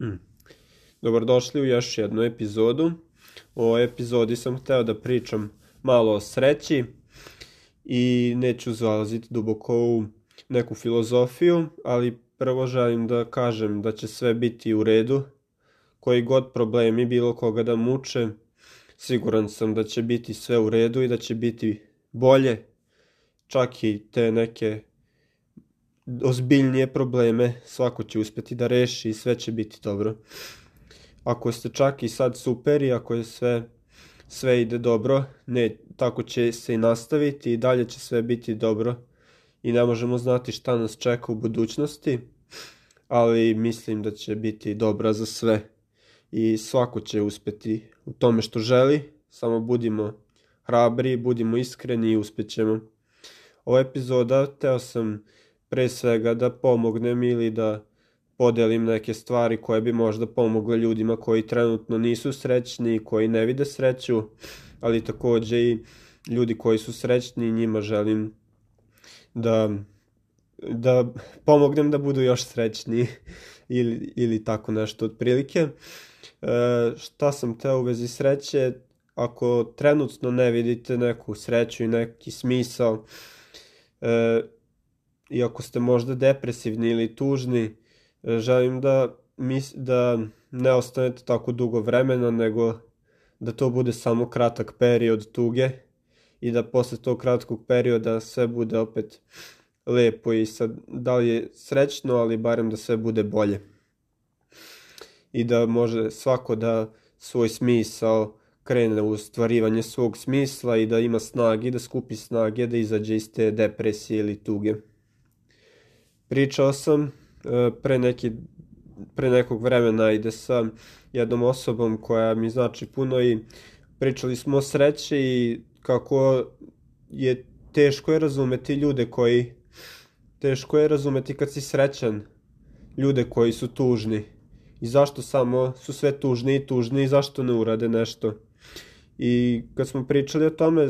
Mm. Dobrodošli u još jednu epizodu. U ovoj epizodi sam hteo da pričam malo o sreći i neću zalaziti duboko u neku filozofiju, ali prvo želim da kažem da će sve biti u redu. Koji god problemi bilo koga da muče, siguran sam da će biti sve u redu i da će biti bolje. Čak i te neke ozbiljnije probleme svako će uspeti da reši i sve će biti dobro. Ako ste čak i sad super i ako je sve, sve ide dobro, ne, tako će se i nastaviti i dalje će sve biti dobro i ne možemo znati šta nas čeka u budućnosti, ali mislim da će biti dobra za sve i svako će uspeti u tome što želi, samo budimo hrabri, budimo iskreni i uspećemo. Ova epizoda teo sam pre svega da pomognem ili da podelim neke stvari koje bi možda pomogle ljudima koji trenutno nisu srećni, koji ne vide sreću, ali takođe i ljudi koji su srećni, njima želim da, da pomognem da budu još srećni ili, ili tako nešto otprilike. E, šta sam teo u vezi sreće, ako trenutno ne vidite neku sreću i neki smisao, e, i ako ste možda depresivni ili tužni, e, želim da, mis, da ne ostanete tako dugo vremena, nego da to bude samo kratak period tuge i da posle tog kratkog perioda sve bude opet lepo i sad da li je srećno, ali barem da sve bude bolje. I da može svako da svoj smisao krene u stvarivanje svog smisla i da ima snage, da skupi snage, da izađe iz te depresije ili tuge. Pričao sam e, pre, neki, pre nekog vremena ide sa jednom osobom koja mi znači puno i pričali smo o sreći i kako je teško je razumeti ljude koji teško je razumeti kad si srećan ljude koji su tužni i zašto samo su sve tužni i tužni i zašto ne urade nešto. I kad smo pričali o tome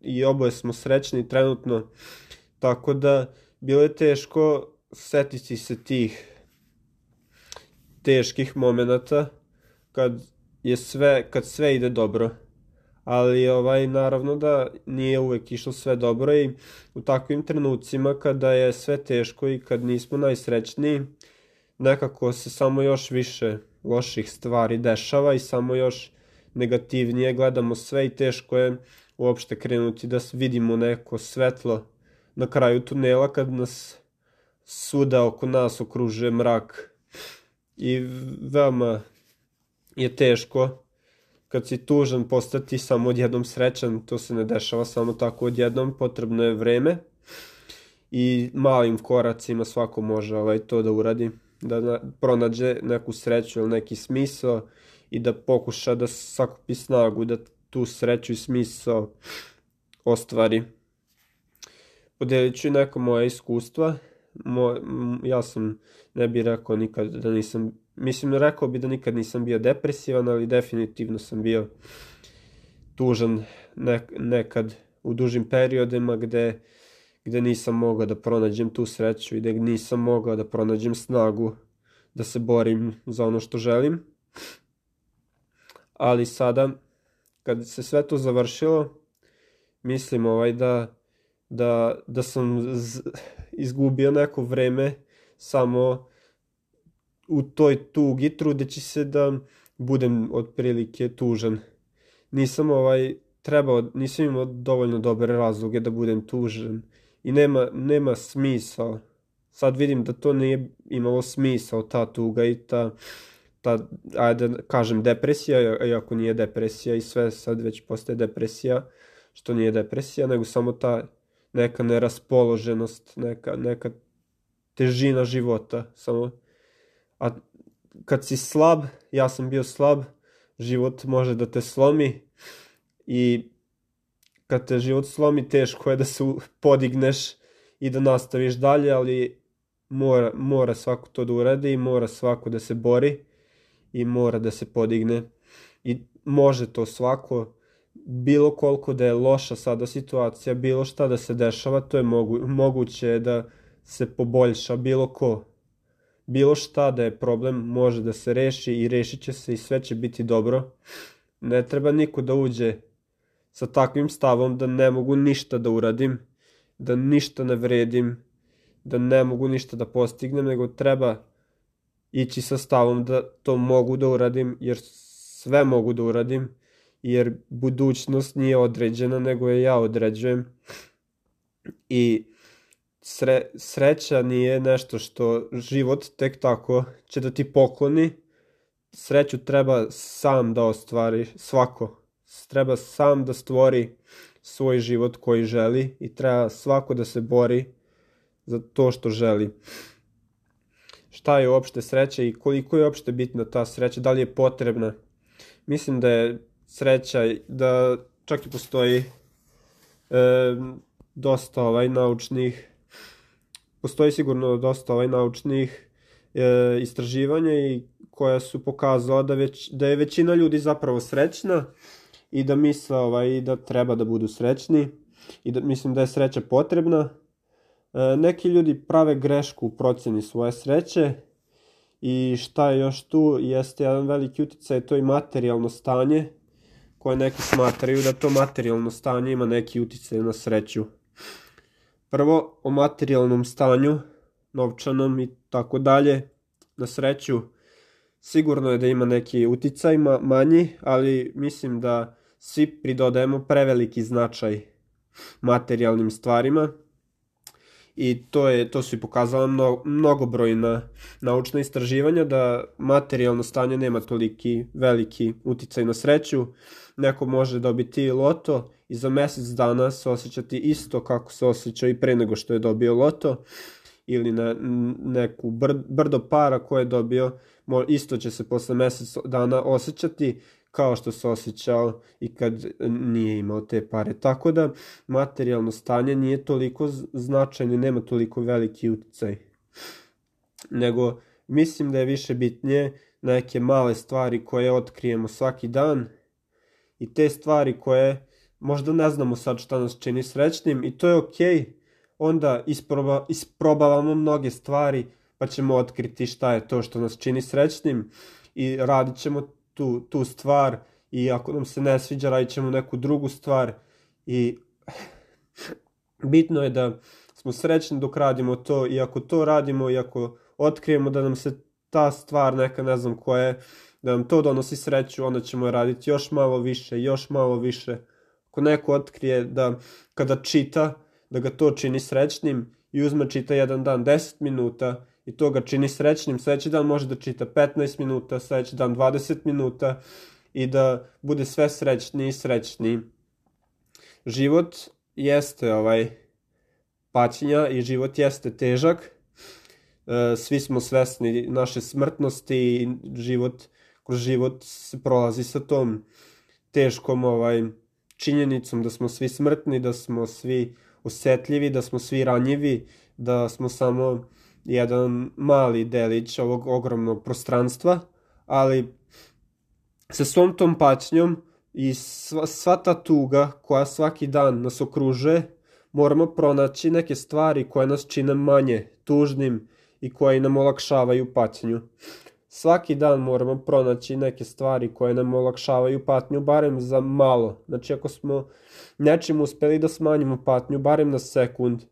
i oboje smo srećni trenutno, tako da bilo je teško setiti se tih teških momenata kad je sve, kad sve ide dobro. Ali ovaj, naravno da nije uvek išlo sve dobro i u takvim trenucima kada je sve teško i kad nismo najsrećniji, nekako se samo još više loših stvari dešava i samo još negativnije gledamo sve i teško je uopšte krenuti da vidimo neko svetlo na kraju tunela kad nas svuda oko nas okružuje mrak. I veoma je teško kad si tužan postati samo odjednom srećan, to se ne dešava samo tako odjednom, potrebno je vreme i malim koracima svako može ovaj, to da uradi, da na, pronađe neku sreću ili neki smisao i da pokuša da sakupi snagu da tu sreću i smisao ostvari. Podelit ću neka moja iskustva mo, ja sam, ne bih rekao nikad da nisam, mislim rekao bi da nikad nisam bio depresivan, ali definitivno sam bio tužan nek, nekad u dužim periodima gde, gde nisam mogao da pronađem tu sreću i gde nisam mogao da pronađem snagu da se borim za ono što želim. Ali sada, kad se sve to završilo, mislim ovaj da da, da sam z, izgubio neko vreme samo u toj tugi trudeći se da budem otprilike tužan. Nisam ovaj trebao, nisam imao dovoljno dobre razloge da budem tužan i nema, nema smisao. Sad vidim da to nije imalo smisao, ta tuga i ta, ta ajde da kažem depresija, iako nije depresija i sve sad već postaje depresija, što nije depresija, nego samo ta neka neraspoloženost, neka, neka težina života. Samo, a kad si slab, ja sam bio slab, život može da te slomi i kad te život slomi teško je da se podigneš i da nastaviš dalje, ali mora, mora svako to da uradi i mora svako da se bori i mora da se podigne i može to svako bilo koliko da je loša sada situacija, bilo šta da se dešava, to je mogu, moguće da se poboljša bilo ko. bilo šta da je problem može da se reši i rešit će se i sve će biti dobro. Ne treba niko da uđe sa takvim stavom da ne mogu ništa da uradim, da ništa ne vredim, da ne mogu ništa da postignem, nego treba ići sa stavom da to mogu da uradim, jer sve mogu da uradim, jer budućnost nije određena, nego je ja određujem. I sre, sreća nije nešto što život tek tako će da ti pokloni. Sreću treba sam da ostvari svako. Treba sam da stvori svoj život koji želi i treba svako da se bori za to što želi. Šta je uopšte sreća i koliko je uopšte bitna ta sreća, da li je potrebna? Mislim da je sreća, da čak i postoji e, dosta ovaj naučnih postoji sigurno dosta ovaj naučnih e, istraživanja i koja su pokazala da, već, da je većina ljudi zapravo srećna i da misle ovaj, da treba da budu srećni i da mislim da je sreća potrebna. E, neki ljudi prave grešku u procjeni svoje sreće i šta je još tu jeste jedan veliki uticaj, to je materijalno stanje koje neki smatraju da to materijalno stanje ima neki uticaj na sreću. Prvo, o materijalnom stanju, novčanom i tako dalje, na sreću, sigurno je da ima neki uticaj manji, ali mislim da svi pridodajemo preveliki značaj materijalnim stvarima i to, je, to su i pokazala mnogo, mnogobrojna naučna istraživanja da materijalno stanje nema toliki veliki uticaj na sreću. Neko može dobiti loto i za mesec dana se osjećati isto kako se osjeća i pre nego što je dobio loto ili na neku brdo para koje je dobio, isto će se posle mesec dana osjećati kao što se osjećao i kad nije imao te pare. Tako da materijalno stanje nije toliko značajno, nema toliko veliki uticaj. Nego mislim da je više bitnije neke male stvari koje otkrijemo svaki dan i te stvari koje možda ne znamo sad šta nas čini srećnim i to je okej. Okay. Onda isproba, isprobavamo mnoge stvari pa ćemo otkriti šta je to što nas čini srećnim i radit ćemo tu, tu stvar i ako nam se ne sviđa radit ćemo neku drugu stvar i bitno je da smo srećni dok radimo to i ako to radimo i ako otkrijemo da nam se ta stvar neka ne znam koja je, da nam to donosi sreću, onda ćemo raditi još malo više, još malo više. Ako neko otkrije da kada čita, da ga to čini srećnim i uzme čita jedan dan 10 minuta i to ga čini srećnim. Sledeći dan može da čita 15 minuta, sledeći dan 20 minuta i da bude sve srećniji i srećniji. Život jeste ovaj paćenja i život jeste težak. E, svi smo svesni naše smrtnosti i život, kroz život se prolazi sa tom teškom ovaj, činjenicom da smo svi smrtni, da smo svi osetljivi, da smo svi ranjivi, da smo samo jedan mali delić ovog ogromnog prostranstva, ali sa svom tom paćnjom i sva, sva ta tuga koja svaki dan nas okružuje, moramo pronaći neke stvari koje nas čine manje tužnim i koje nam olakšavaju patnju. Svaki dan moramo pronaći neke stvari koje nam olakšavaju patnju, barem za malo. Znači ako smo nečim uspeli da smanjimo patnju, barem na sekund,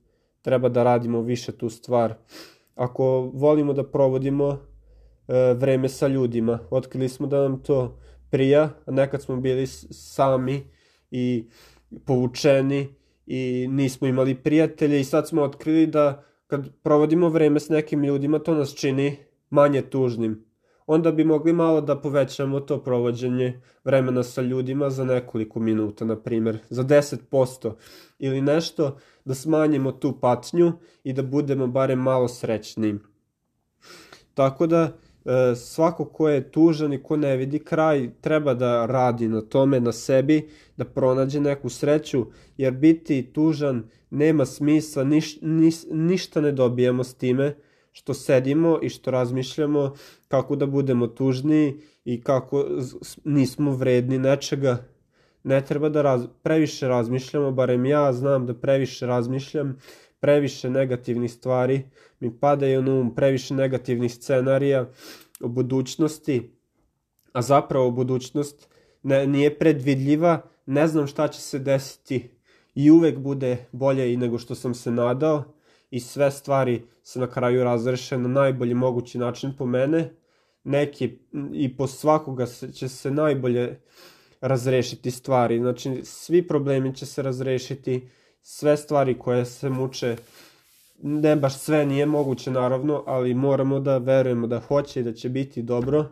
treba da radimo više tu stvar ako volimo da provodimo e, vreme sa ljudima. Otkrili smo da nam to prija, a nekad smo bili sami i povučeni i nismo imali prijatelje i sad smo otkrili da kad provodimo vreme s nekim ljudima to nas čini manje tužnim onda bi mogli malo da povećamo to provođenje vremena sa ljudima za nekoliko minuta, na primjer, za 10% ili nešto, da smanjimo tu patnju i da budemo barem malo srećni. Tako da, e, svako ko je tužan i ko ne vidi kraj treba da radi na tome, na sebi, da pronađe neku sreću, jer biti tužan nema smisla, niš, niš, ništa ne dobijemo s time, što sedimo i što razmišljamo kako da budemo tužni i kako nismo vredni nečega. Ne treba da raz, previše razmišljamo, barem ja znam da previše razmišljam, previše negativnih stvari, mi padaju na um previše negativnih scenarija o budućnosti, a zapravo budućnost ne, nije predvidljiva, ne znam šta će se desiti i uvek bude bolje i nego što sam se nadao i sve stvari se na kraju razreše na najbolji mogući način po mene. Neki i po svakoga će se najbolje razrešiti stvari. Znači, svi problemi će se razrešiti, sve stvari koje se muče, ne baš sve nije moguće naravno, ali moramo da verujemo da hoće i da će biti dobro.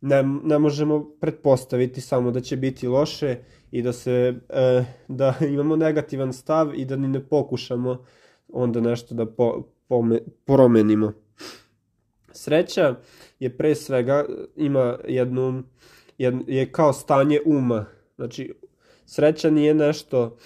Ne, ne možemo pretpostaviti samo da će biti loše i da se e, da imamo negativan stav i da ni ne pokušamo onda nešto da po, pome, promenimo. Sreća je pre svega ima jednu je, je kao stanje uma. Znači sreća nije nešto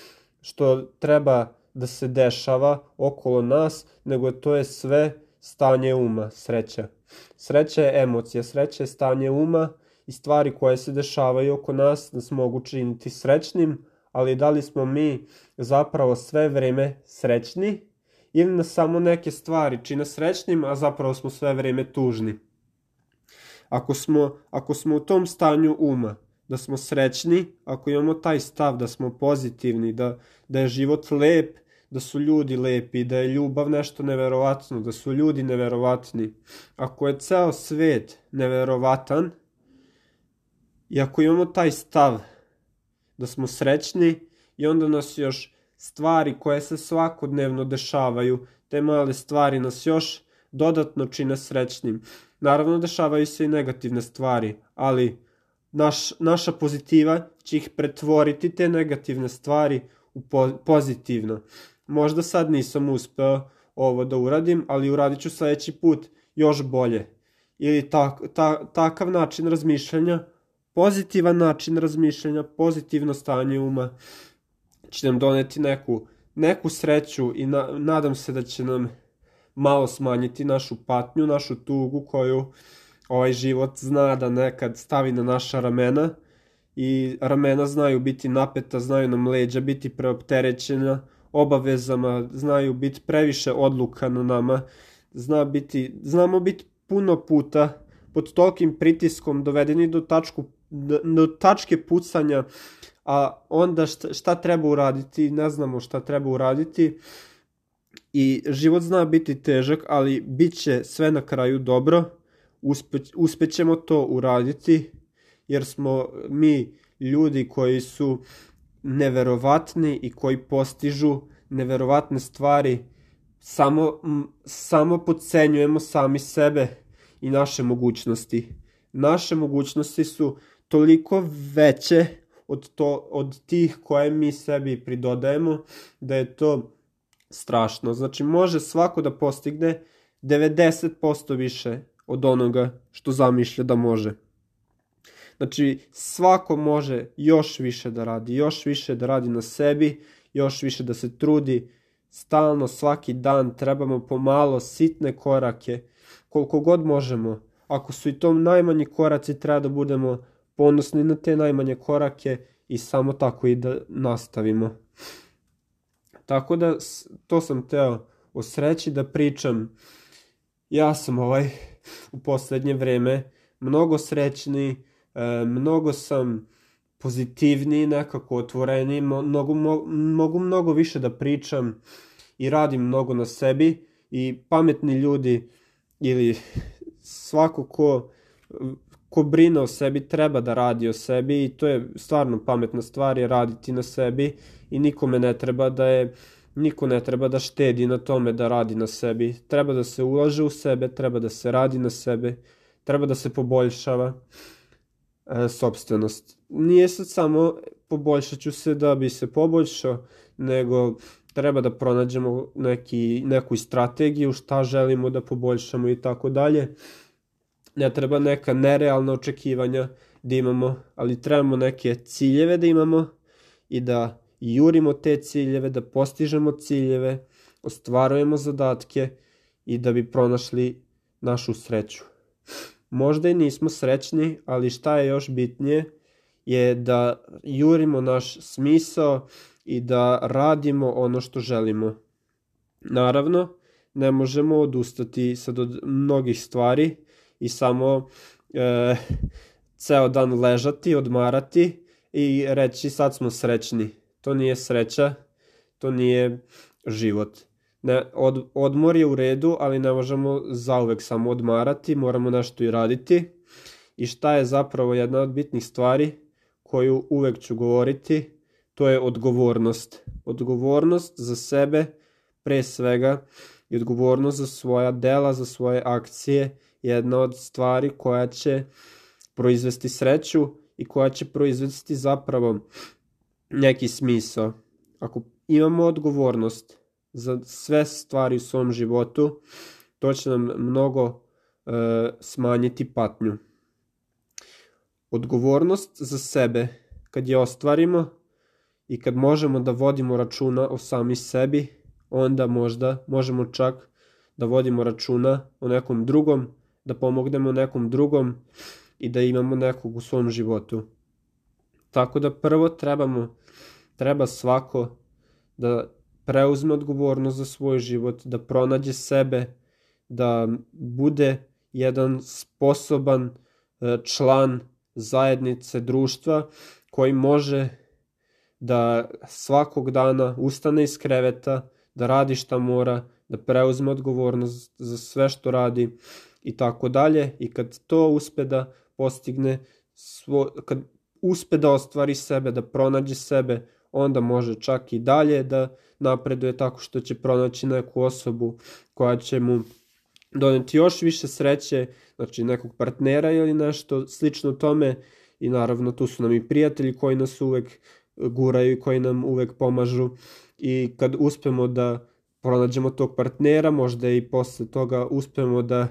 što treba da se dešava okolo nas, nego to je sve stanje uma, sreća. Sreća je emocija, sreća je stanje uma i stvari koje se dešavaju oko nas nas mogu činiti srećnim, ali da li smo mi zapravo sve vreme srećni ili nas samo neke stvari čine srećnim, a zapravo smo sve vreme tužni. Ako smo, ako smo u tom stanju uma, da smo srećni, ako imamo taj stav da smo pozitivni, da, da je život lep, da su ljudi lepi, da je ljubav nešto neverovatno, da su ljudi neverovatni. Ako je ceo svet neverovatan i ako imamo taj stav da smo srećni i onda nas još stvari koje se svakodnevno dešavaju, te male stvari nas još dodatno čine srećnim. Naravno, dešavaju se i negativne stvari, ali naš, naša pozitiva će ih pretvoriti te negativne stvari u po, pozitivno. Možda sad nisam uspeo ovo da uradim, ali uradit ću sledeći put još bolje. Ili tak, ta, takav način razmišljanja, pozitivan način razmišljanja, pozitivno stanje uma će nam doneti neku, neku sreću i na, nadam se da će nam malo smanjiti našu patnju, našu tugu koju ovaj život zna da nekad stavi na naša ramena. I ramena znaju biti napeta, znaju nam leđa biti preopterećena obavezama, znaju biti previše odluka na nama, zna biti, znamo biti puno puta pod tolkim pritiskom dovedeni do, tačku, do, tačke pucanja, a onda šta, šta treba uraditi, ne znamo šta treba uraditi, i život zna biti težak, ali bit će sve na kraju dobro, Uspe, uspećemo to uraditi, jer smo mi ljudi koji su neverovatni i koji postižu neverovatne stvari, samo, samo podcenjujemo sami sebe i naše mogućnosti. Naše mogućnosti su toliko veće od, to, od tih koje mi sebi pridodajemo, da je to strašno. Znači može svako da postigne 90% više od onoga što zamišlja da može. Znači svako može još više da radi, još više da radi na sebi, još više da se trudi, stalno svaki dan trebamo pomalo sitne korake, koliko god možemo. Ako su i to najmanji koraci, treba da budemo ponosni na te najmanje korake i samo tako i da nastavimo. Tako da to sam teo o sreći da pričam. Ja sam ovaj u poslednje vreme mnogo srećni, e, mnogo sam pozitivniji, nekako otvoreniji, mnogo, mogu mnogo više da pričam i radim mnogo na sebi i pametni ljudi ili svako ko ko brine o sebi treba da radi o sebi i to je stvarno pametna stvar je raditi na sebi i nikome ne treba da je niko ne treba da štedi na tome da radi na sebi. Treba da se ulaže u sebe, treba da se radi na sebe, treba da se poboljšava e, sobstvenost. Nije sad samo poboljšat ću se da bi se poboljšao, nego treba da pronađemo neki, neku strategiju šta želimo da poboljšamo i tako dalje ne treba neka nerealna očekivanja da imamo, ali trebamo neke ciljeve da imamo i da jurimo te ciljeve, da postižemo ciljeve, ostvarujemo zadatke i da bi pronašli našu sreću. Možda i nismo srećni, ali šta je još bitnije je da jurimo naš smisao i da radimo ono što želimo. Naravno, ne možemo odustati sad od mnogih stvari i samo e, ceo dan ležati, odmarati i reći sad smo srećni. To nije sreća, to nije život. Ne, od, odmor je u redu, ali ne možemo zauvek samo odmarati, moramo nešto i raditi. I šta je zapravo jedna od bitnih stvari koju uvek ću govoriti, to je odgovornost. Odgovornost za sebe pre svega i odgovornost za svoja dela, za svoje akcije, jedna od stvari koja će proizvesti sreću i koja će proizvesti zapravo neki smisao. Ako imamo odgovornost za sve stvari u svom životu, to će nam mnogo e, smanjiti patnju. Odgovornost za sebe, kad je ostvarimo i kad možemo da vodimo računa o sami sebi, onda možda možemo čak da vodimo računa o nekom drugom, da pomognemo nekom drugom i da imamo nekog u svom životu. Tako da prvo trebamo, treba svako da preuzme odgovornost za svoj život, da pronađe sebe, da bude jedan sposoban e, član zajednice društva koji može da svakog dana ustane iz kreveta, da radi šta mora, da preuzme odgovornost za sve što radi i tako dalje. I kad to uspe da postigne svo, kad uspe da ostvari sebe, da pronađe sebe, onda može čak i dalje da napreduje tako što će pronaći neku osobu koja će mu doneti još više sreće, znači nekog partnera ili nešto slično tome. I naravno tu su nam i prijatelji koji nas uvek guraju i koji nam uvek pomažu. I kad uspemo da pronađemo tog partnera, možda i posle toga uspemo da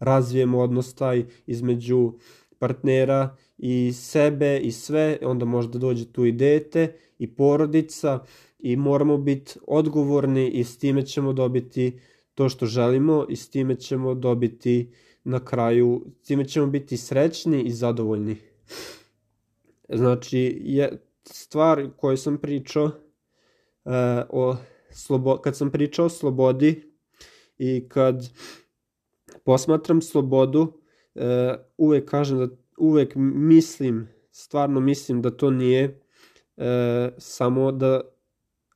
razvijemo odnos taj između partnera i sebe i sve, onda možda dođe tu i dete i porodica i moramo biti odgovorni i s time ćemo dobiti to što želimo i s time ćemo dobiti na kraju, s time ćemo biti srećni i zadovoljni. Znači, je stvar koju sam pričao uh, o slobo, kad sam pričao o slobodi i kad posmatram slobodu, uh, uvek kažem da uvek mislim, stvarno mislim da to nije uh, samo da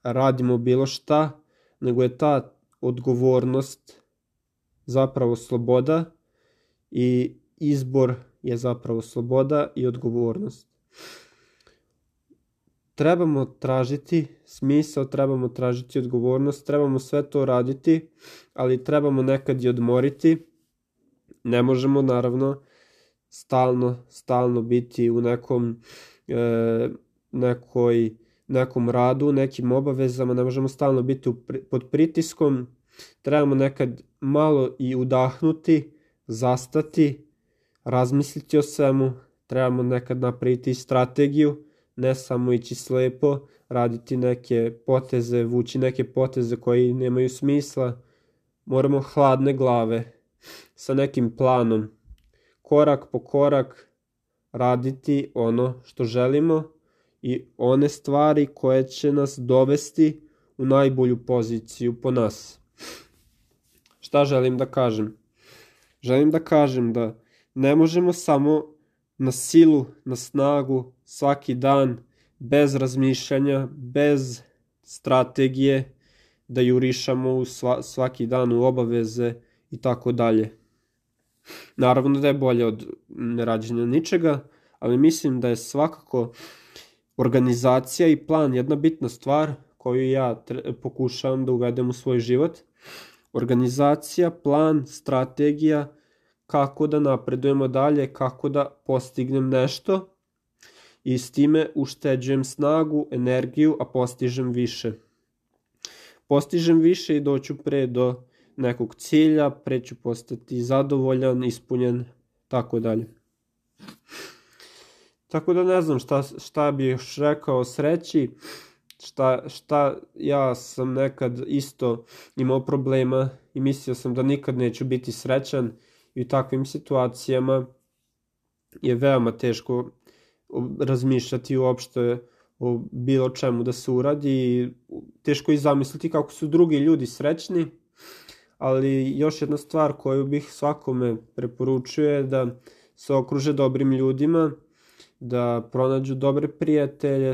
radimo bilo šta, nego je ta odgovornost zapravo sloboda i izbor je zapravo sloboda i odgovornost. Trebamo tražiti smisao, trebamo tražiti odgovornost, trebamo sve to raditi, ali trebamo nekad i odmoriti. Ne možemo naravno stalno, stalno biti u nekom e, nekoj nekom radu, nekim obavezama, ne možemo stalno biti pod pritiskom, trebamo nekad malo i udahnuti, zastati, razmisliti o svemu, trebamo nekad napraviti strategiju, ne samo ići slepo, raditi neke poteze, vući neke poteze koji nemaju smisla, moramo hladne glave, sa nekim planom, korak po korak raditi ono što želimo, i one stvari koje će nas dovesti u najbolju poziciju po nas. Šta želim da kažem? Želim da kažem da ne možemo samo na silu, na snagu, svaki dan, bez razmišljanja, bez strategije, da jurišamo u sva, svaki dan u obaveze i tako dalje. Naravno da je bolje od nerađenja ničega, ali mislim da je svakako organizacija i plan jedna bitna stvar koju ja pokušavam da uvedem u svoj život. Organizacija, plan, strategija, kako da napredujemo dalje, kako da postignem nešto i s time ušteđujem snagu, energiju, a postižem više. Postižem više i doću pre do nekog cilja, pre ću postati zadovoljan, ispunjen, tako dalje. Tako da ne znam šta, šta bih još rekao o sreći, šta, šta ja sam nekad isto imao problema i mislio sam da nikad neću biti srećan i u takvim situacijama je veoma teško razmišljati uopšte o bilo čemu da se uradi. Teško je zamisliti kako su drugi ljudi srećni, ali još jedna stvar koju bih svakome preporučio je da se okruže dobrim ljudima, da pronađu dobre prijatelje,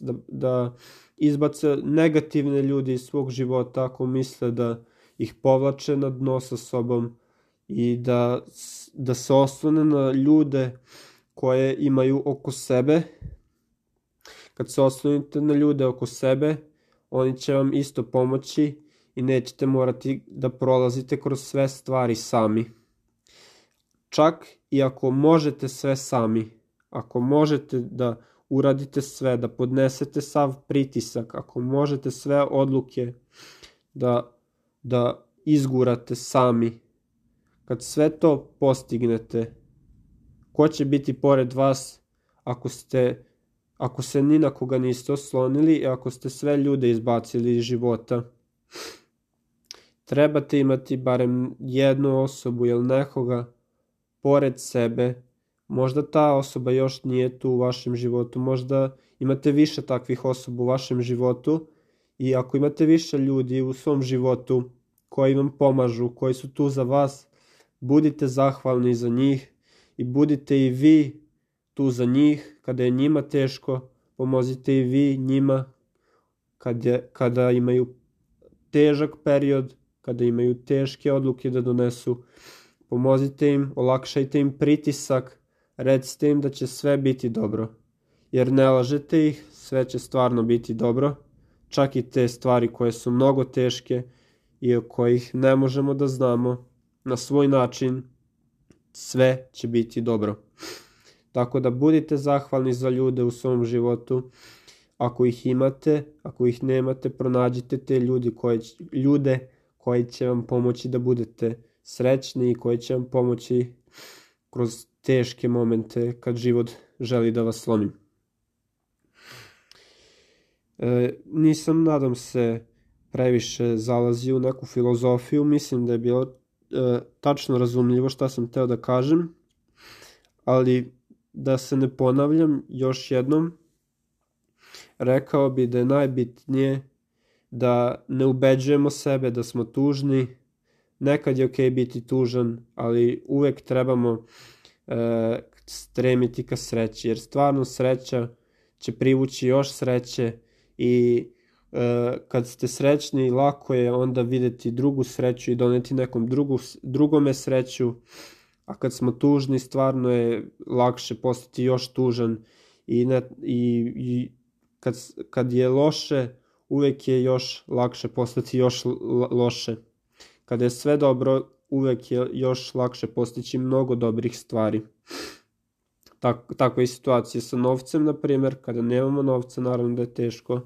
da, da izbace negativne ljudi iz svog života ako misle da ih povlače na dno sa sobom i da, da se oslone na ljude koje imaju oko sebe. Kad se oslonite na ljude oko sebe, oni će vam isto pomoći i nećete morati da prolazite kroz sve stvari sami. Čak i ako možete sve sami, ako možete da uradite sve, da podnesete sav pritisak, ako možete sve odluke da, da izgurate sami, kad sve to postignete, ko će biti pored vas ako ste ako se ni na koga niste oslonili i ako ste sve ljude izbacili iz života. Trebate imati barem jednu osobu ili nekoga pored sebe Možda ta osoba još nije tu u vašem životu, možda imate više takvih osoba u vašem životu i ako imate više ljudi u svom životu koji vam pomažu, koji su tu za vas, budite zahvalni za njih i budite i vi tu za njih. Kada je njima teško, pomozite i vi njima. Kad je, kada imaju težak period, kada imaju teške odluke da donesu, pomozite im, olakšajte im pritisak recite im da će sve biti dobro. Jer ne lažete ih, sve će stvarno biti dobro, čak i te stvari koje su mnogo teške i o kojih ne možemo da znamo na svoj način, sve će biti dobro. Tako da budite zahvalni za ljude u svom životu. Ako ih imate, ako ih nemate, pronađite te ljudi koje, ljude koji će vam pomoći da budete srećni i koji će vam pomoći kroz teške momente kad život želi da vas slomi. E, nisam, nadam se, previše zalazio u neku filozofiju, mislim da je bilo e, tačno razumljivo šta sam teo da kažem, ali da se ne ponavljam još jednom, rekao bi da je najbitnije da ne ubeđujemo sebe da smo tužni, nekad je okay biti tužan, ali uvek trebamo e, stremiti ka sreći, jer stvarno sreća će privući još sreće i kad ste srećni lako je onda videti drugu sreću i doneti nekom drugu, drugome sreću, a kad smo tužni stvarno je lakše postati još tužan i, ne, i, i kad, kad je loše uvek je još lakše postati još loše. Kada je sve dobro uvek je još lakše postići mnogo dobrih stvari. Tak, takva je situacija sa novcem, na primjer, kada nemamo novca, naravno da je teško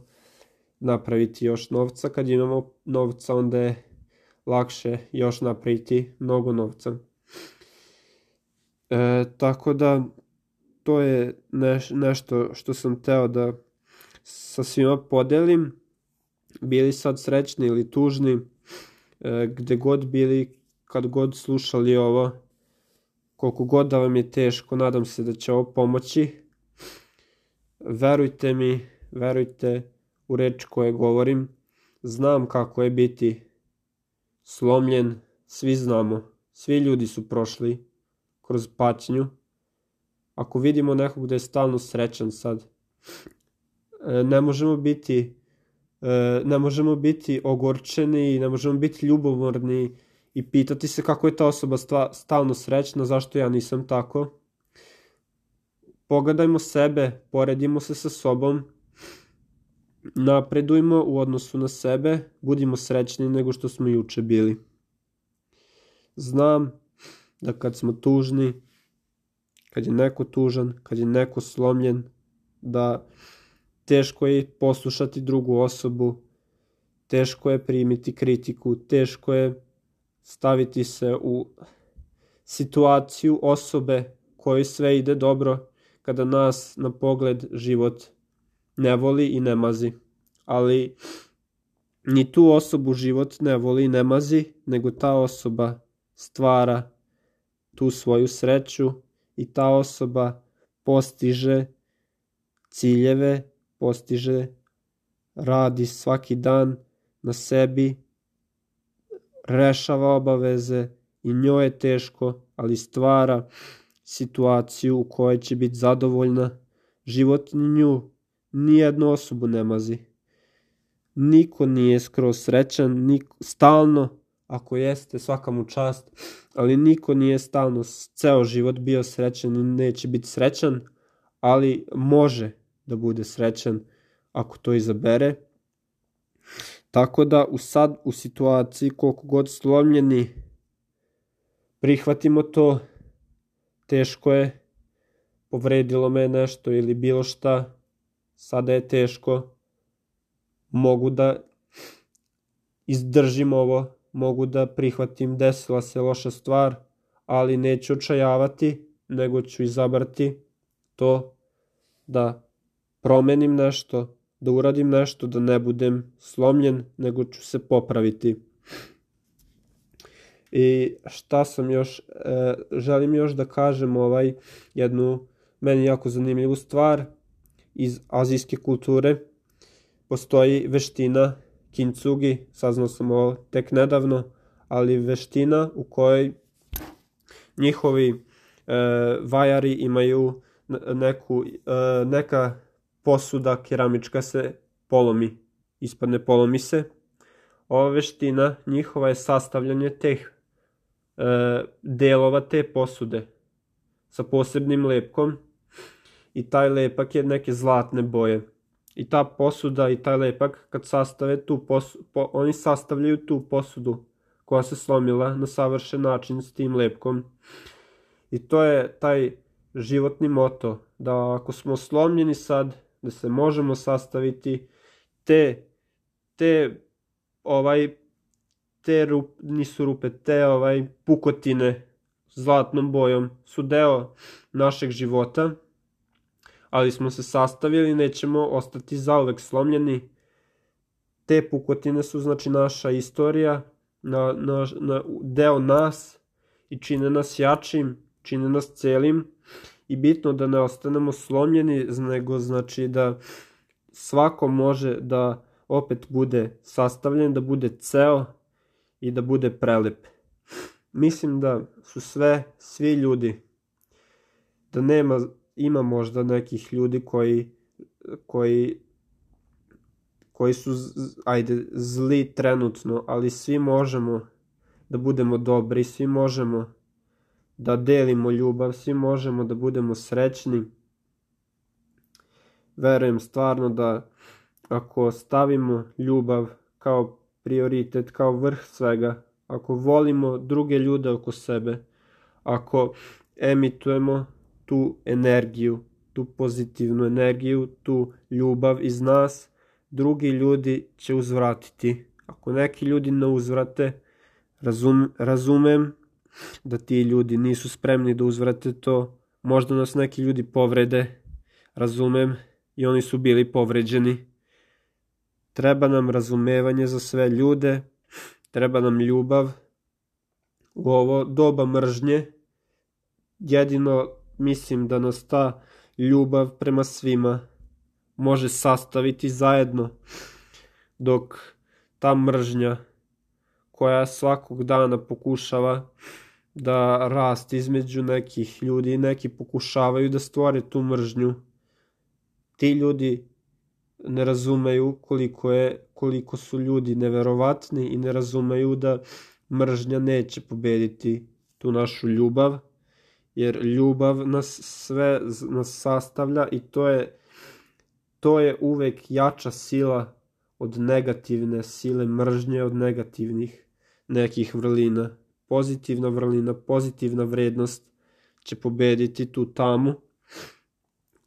napraviti još novca, kad imamo novca, onda je lakše još napraviti mnogo novca. E, tako da, to je neš, nešto što sam teo da sa svima podelim, bili sad srećni ili tužni, e, gde god bili, kad god slušali ovo, koliko god da vam je teško, nadam se da će ovo pomoći. Verujte mi, verujte u reč koje govorim. Znam kako je biti slomljen, svi znamo, svi ljudi su prošli kroz patnju. Ako vidimo nekog da je stalno srećan sad, e, ne možemo biti e, ne možemo biti ogorčeni, ne možemo biti ljubomorni, i pitati se kako je ta osoba stalno srećna, zašto ja nisam tako. Pogledajmo sebe, poredimo se sa sobom, napredujmo u odnosu na sebe, budimo srećni nego što smo juče bili. Znam da kad smo tužni, kad je neko tužan, kad je neko slomljen, da teško je poslušati drugu osobu, teško je primiti kritiku, teško je staviti se u situaciju osobe kojoj sve ide dobro kada nas na pogled život ne voli i ne mazi. Ali ni tu osobu život ne voli i ne mazi, nego ta osoba stvara tu svoju sreću i ta osoba postiže ciljeve, postiže, radi svaki dan na sebi, rešava obaveze i njoj je teško, ali stvara situaciju u kojoj će biti zadovoljna. Život nju nijednu osobu ne mazi. Niko nije skroz srećan, niko, stalno, ako jeste, svaka mu čast, ali niko nije stalno ceo život bio srećan i neće biti srećan, ali može da bude srećan ako to izabere. Tako da u sad u situaciji koliko god slomljeni prihvatimo to, teško je, povredilo me nešto ili bilo šta, sada je teško, mogu da izdržim ovo, mogu da prihvatim desila se loša stvar, ali neću očajavati, nego ću izabrati to da promenim nešto, da uradim nešto, da ne budem slomljen, nego ću se popraviti. I šta sam još, e, želim još da kažem ovaj jednu meni jako zanimljivu stvar iz azijske kulture. Postoji veština kintsugi, saznao sam ovo tek nedavno, ali veština u kojoj njihovi e, vajari imaju neku, e, neka posuda keramička se polomi, ispadne polomi se. Ova veština njihova je sastavljanje teh e, delova te posude sa posebnim lepkom i taj lepak je neke zlatne boje. I ta posuda i taj lepak kad sastave tu posudu, po, oni sastavljaju tu posudu koja se slomila na savršen način s tim lepkom. I to je taj životni moto, da ako smo slomljeni sad, da se možemo sastaviti, te, te ovaj te rup, nisu rupe, te ovaj pukotine zlatnom bojom su deo našeg života, ali smo se sastavili, nećemo ostati zauvek slomljeni. Te pukotine su znači naša istorija, na, na, na, deo nas i čine nas jačim, čine nas celim i bitno da ne ostanemo slomljeni, nego znači da svako može da opet bude sastavljen, da bude ceo i da bude prelep. Mislim da su sve, svi ljudi, da nema, ima možda nekih ljudi koji, koji, koji su, ajde, zli trenutno, ali svi možemo da budemo dobri, svi možemo da delimo ljubav, svi možemo da budemo srećni. Verujem stvarno da ako stavimo ljubav kao prioritet, kao vrh svega, ako volimo druge ljude oko sebe, ako emitujemo tu energiju, tu pozitivnu energiju, tu ljubav iz nas, drugi ljudi će uzvratiti. Ako neki ljudi ne uzvrate, razum, razumem da ti ljudi nisu spremni da uzvrate to, možda nas neki ljudi povrede, razumem, i oni su bili povređeni. Treba nam razumevanje za sve ljude, treba nam ljubav. U ovo doba mržnje, jedino mislim da nas ta ljubav prema svima može sastaviti zajedno, dok ta mržnja koja svakog dana pokušava da rast između nekih ljudi neki pokušavaju da stvore tu mržnju. Ti ljudi ne razumeju koliko je koliko su ljudi neverovatni i ne razumeju da mržnja neće pobediti tu našu ljubav jer ljubav nas sve nas sastavlja i to je to je uvek jača sila od negativne sile mržnje od negativnih nekih vrlina. Pozitivna vrlina pozitivna vrednost će pobediti tu tamu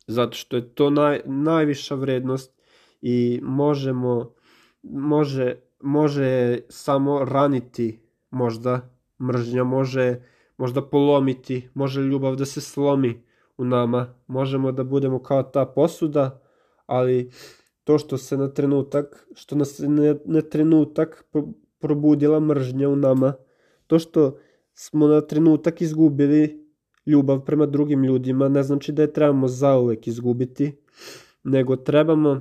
zato što je to naj, najviša vrednost i možemo može može samo raniti možda. Mržnja može možda polomiti može ljubav da se slomi u nama. Možemo da budemo kao ta posuda ali to što se na trenutak što nas ne, na trenutak probudila mržnja u nama to što smo na trenutak izgubili ljubav prema drugim ljudima ne znači da je trebamo zauvek izgubiti nego trebamo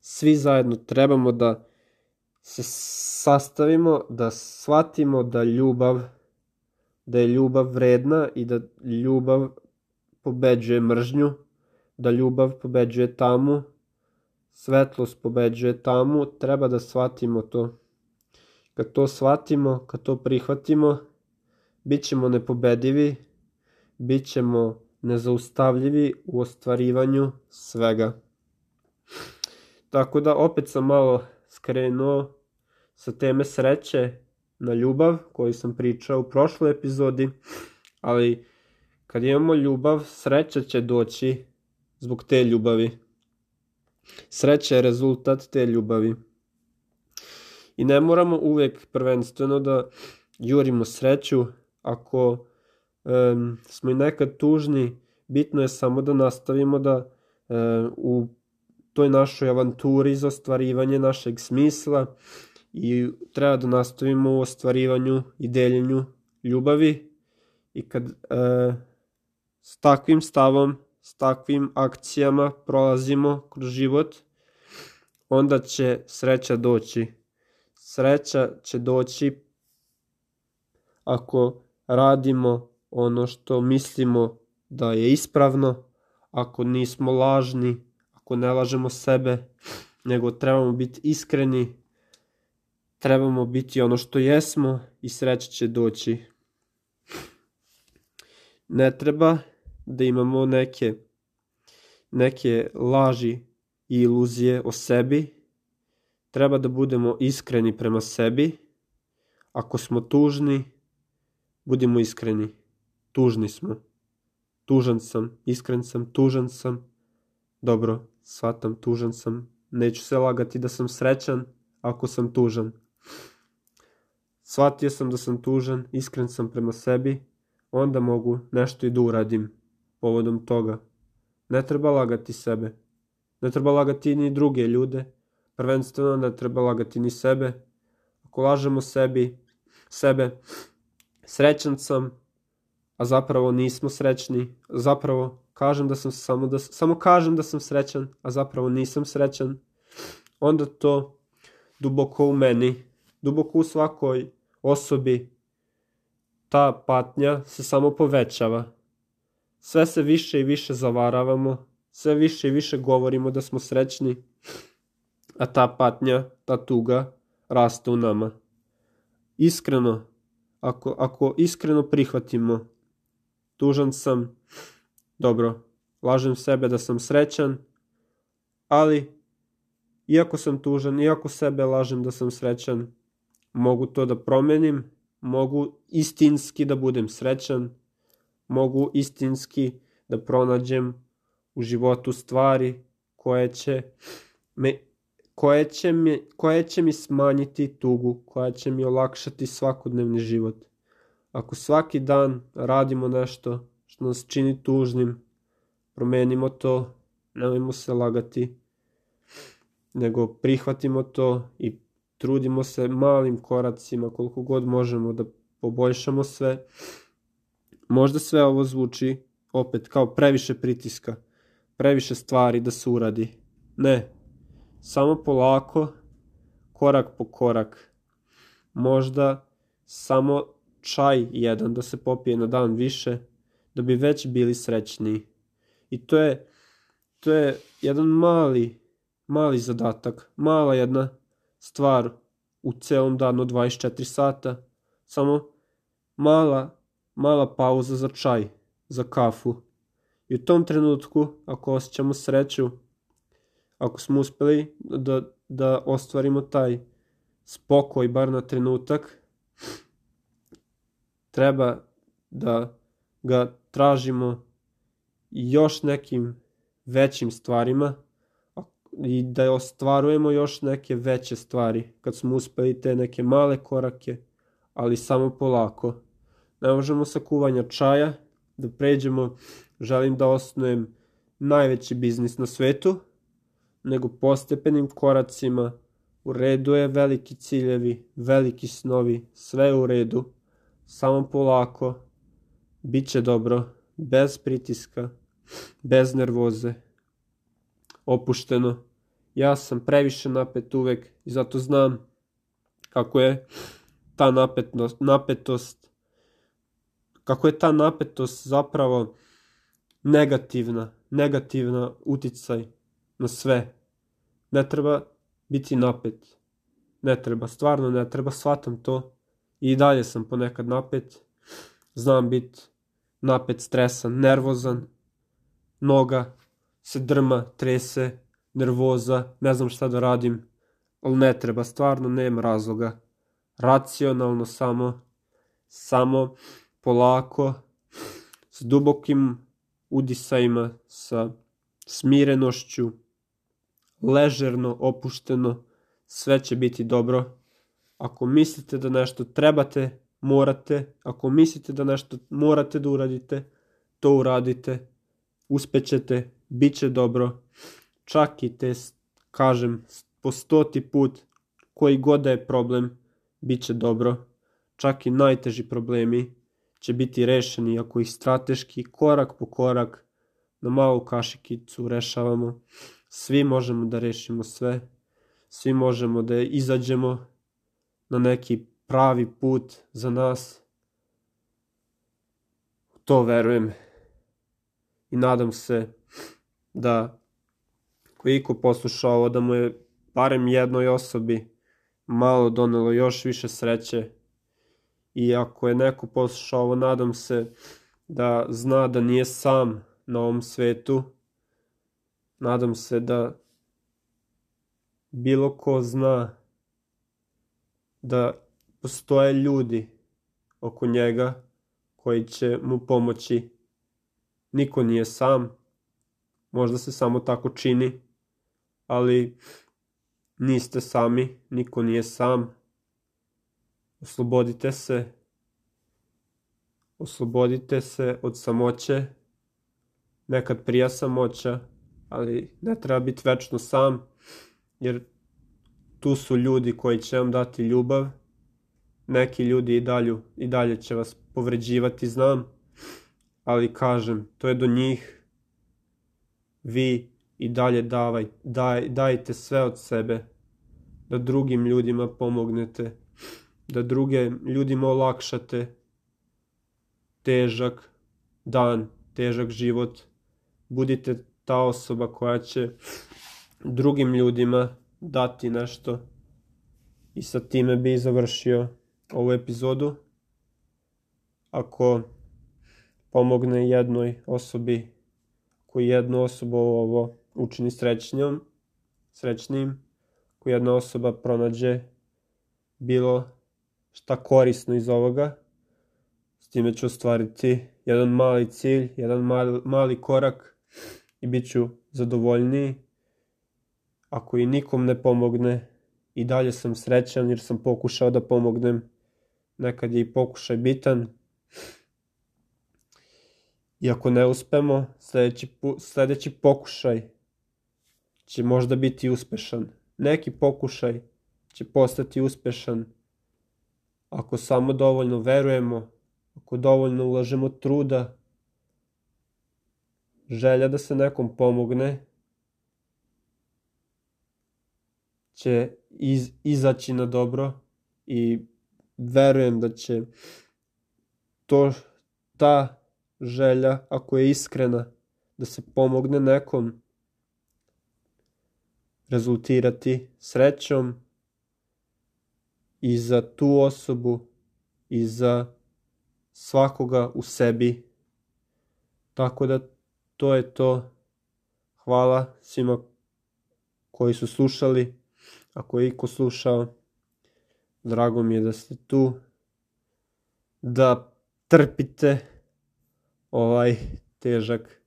svi zajedno trebamo da se sastavimo, da shvatimo da ljubav da je ljubav vredna i da ljubav pobeđuje mržnju, da ljubav pobeđuje tamu, svetlost pobeđuje tamu, treba da shvatimo to. Kad to shvatimo, kad to prihvatimo, bit ćemo nepobedivi, bit ćemo nezaustavljivi u ostvarivanju svega. Tako da opet sam malo skrenuo sa teme sreće na ljubav koju sam pričao u prošloj epizodi, ali kad imamo ljubav, sreća će doći zbog te ljubavi. Sreća je rezultat te ljubavi. I ne moramo uvek prvenstveno da jurimo sreću ako um, smo i nekad tužni, bitno je samo da nastavimo da um, u toj našoj avanturi za ostvarivanje našeg smisla i treba da nastavimo u ostvarivanju i deljenju ljubavi i kad uh, s takvim stavom, s takvim akcijama prolazimo kroz život, onda će sreća doći. Sreća će doći ako radimo ono što mislimo da je ispravno, ako nismo lažni, ako ne lažemo sebe, nego trebamo biti iskreni, trebamo biti ono što jesmo i sreća će doći. Ne treba da imamo neke neke laži i iluzije o sebi. Treba da budemo iskreni prema sebi. Ako smo tužni, budimo iskreni. Tužni smo. Tužan sam, iskren sam, tužan sam. Dobro, shvatam, tužan sam. Neću se lagati da sam srećan ako sam tužan. Shvatio sam da sam tužan, iskren sam prema sebi, onda mogu nešto i da uradim povodom toga. Ne treba lagati sebe. Ne treba lagati ni druge ljude. Prvenstveno ne treba lagati ni sebe. Ako lažemo sebi, sebe, srećan sam, a zapravo nismo srećni, zapravo kažem da sam samo da samo kažem da sam srećan, a zapravo nisam srećan, onda to duboko u meni, duboko u svakoj osobi ta patnja se samo povećava. Sve se više i više zavaravamo, sve više i više govorimo da smo srećni, a ta patnja, ta tuga raste u nama. Iskreno, ako, ako iskreno prihvatimo, tužan sam, dobro, lažem sebe da sam srećan, ali iako sam tužan, iako sebe lažem da sam srećan, mogu to da promenim, mogu istinski da budem srećan, mogu istinski da pronađem u životu stvari koje će me koje će, mi, koje će mi smanjiti tugu, koja će mi olakšati svakodnevni život. Ako svaki dan radimo nešto što nas čini tužnim, promenimo to, nemojmo se lagati, nego prihvatimo to i trudimo se malim koracima koliko god možemo da poboljšamo sve. Možda sve ovo zvuči opet kao previše pritiska, previše stvari da se uradi. Ne, samo polako, korak po korak. Možda samo čaj jedan da se popije na dan više, da bi već bili srećniji. I to je, to je jedan mali, mali zadatak, mala jedna stvar u celom danu 24 sata, samo mala, mala pauza za čaj, za kafu. I u tom trenutku, ako osjećamo sreću, ako smo uspeli da, da ostvarimo taj spokoj, bar na trenutak, treba da ga tražimo još nekim većim stvarima, i da ostvarujemo još neke veće stvari kad smo uspeli te neke male korake, ali samo polako. Ne možemo sa kuvanja čaja da pređemo, želim da osnujem najveći biznis na svetu, nego postepenim koracima, u redu je veliki ciljevi, veliki snovi, sve u redu, samo polako, bit će dobro, bez pritiska, bez nervoze, opušteno. Ja sam previše napet uvek i zato znam kako je ta napetnost, napetost kako je ta napetost zapravo negativna, negativna uticaj na sve. Ne treba biti napet. Ne treba, stvarno ne treba, shvatam to. I dalje sam ponekad napet. Znam biti napet, stresan, nervozan. Noga se drma, trese, nervoza, ne znam šta da radim. Ali ne treba, stvarno nema razloga. Racionalno samo, samo polako, s dubokim udisajima, sa smirenošću, ležerno, opušteno, sve će biti dobro. Ako mislite da nešto trebate, morate, ako mislite da nešto morate da uradite, to uradite, uspećete, bit će dobro, čak i te, kažem, po stoti put, koji god da je problem, bit će dobro, čak i najteži problemi će biti rešeni ako ih strateški, korak po korak, na malu kašikicu rešavamo. Svi možemo da rešimo sve, svi možemo da izađemo na neki pravi put za nas. To verujem i nadam se da. Ko iko poslušao ovo da mu je barem jednoj osobi malo donelo još više sreće. I ako je neko poslušao ovo nadam se da zna da nije sam na ovom svetu. Nadam se da bilo ko zna da postoje ljudi oko njega koji će mu pomoći. Niko nije sam, možda se samo tako čini, ali niste sami, niko nije sam. Oslobodite se, oslobodite se od samoće, nekad prija samoća, ali ne treba biti večno sam, jer tu su ljudi koji će vam dati ljubav, neki ljudi i, dalju, i dalje će vas povređivati, znam, ali kažem, to je do njih, vi i dalje davaj, daj, dajte sve od sebe, da drugim ljudima pomognete, da druge ljudima olakšate težak dan, težak život, budite ta osoba koja će drugim ljudima dati nešto. I sa time bi završio ovu epizodu. Ako pomogne jednoj osobi koji jednu osobu ovo učini srećnjom, srećnim, ako jedna osoba pronađe bilo šta korisno iz ovoga, s time ću ostvariti jedan mali cilj, jedan mali, mali korak i bit ću zadovoljniji ako i nikom ne pomogne, i dalje sam srećan jer sam pokušao da pomognem. Nekad je i pokušaj bitan. I ako ne uspemo, sledeći, sledeći pokušaj će možda biti uspešan. Neki pokušaj će postati uspešan ako samo dovoljno verujemo, ako dovoljno ulažemo truda, želja da se nekom pomogne će iz, izaći na dobro i verujem da će to, ta želja, ako je iskrena, da se pomogne nekom, rezultirati srećom i za tu osobu i za svakoga u sebi. Tako da to je to. Hvala svima koji su slušali. Ako je iko slušao, drago mi je da ste tu, da trpite ovaj težak,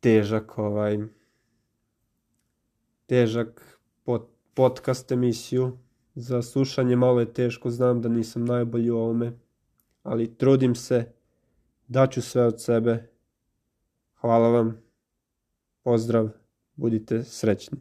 težak ovaj, težak pod, podcast emisiju. Za slušanje malo je teško, znam da nisam najbolji u ovome, ali trudim se, daću sve od sebe. Hvala vam, pozdrav, budite srećni.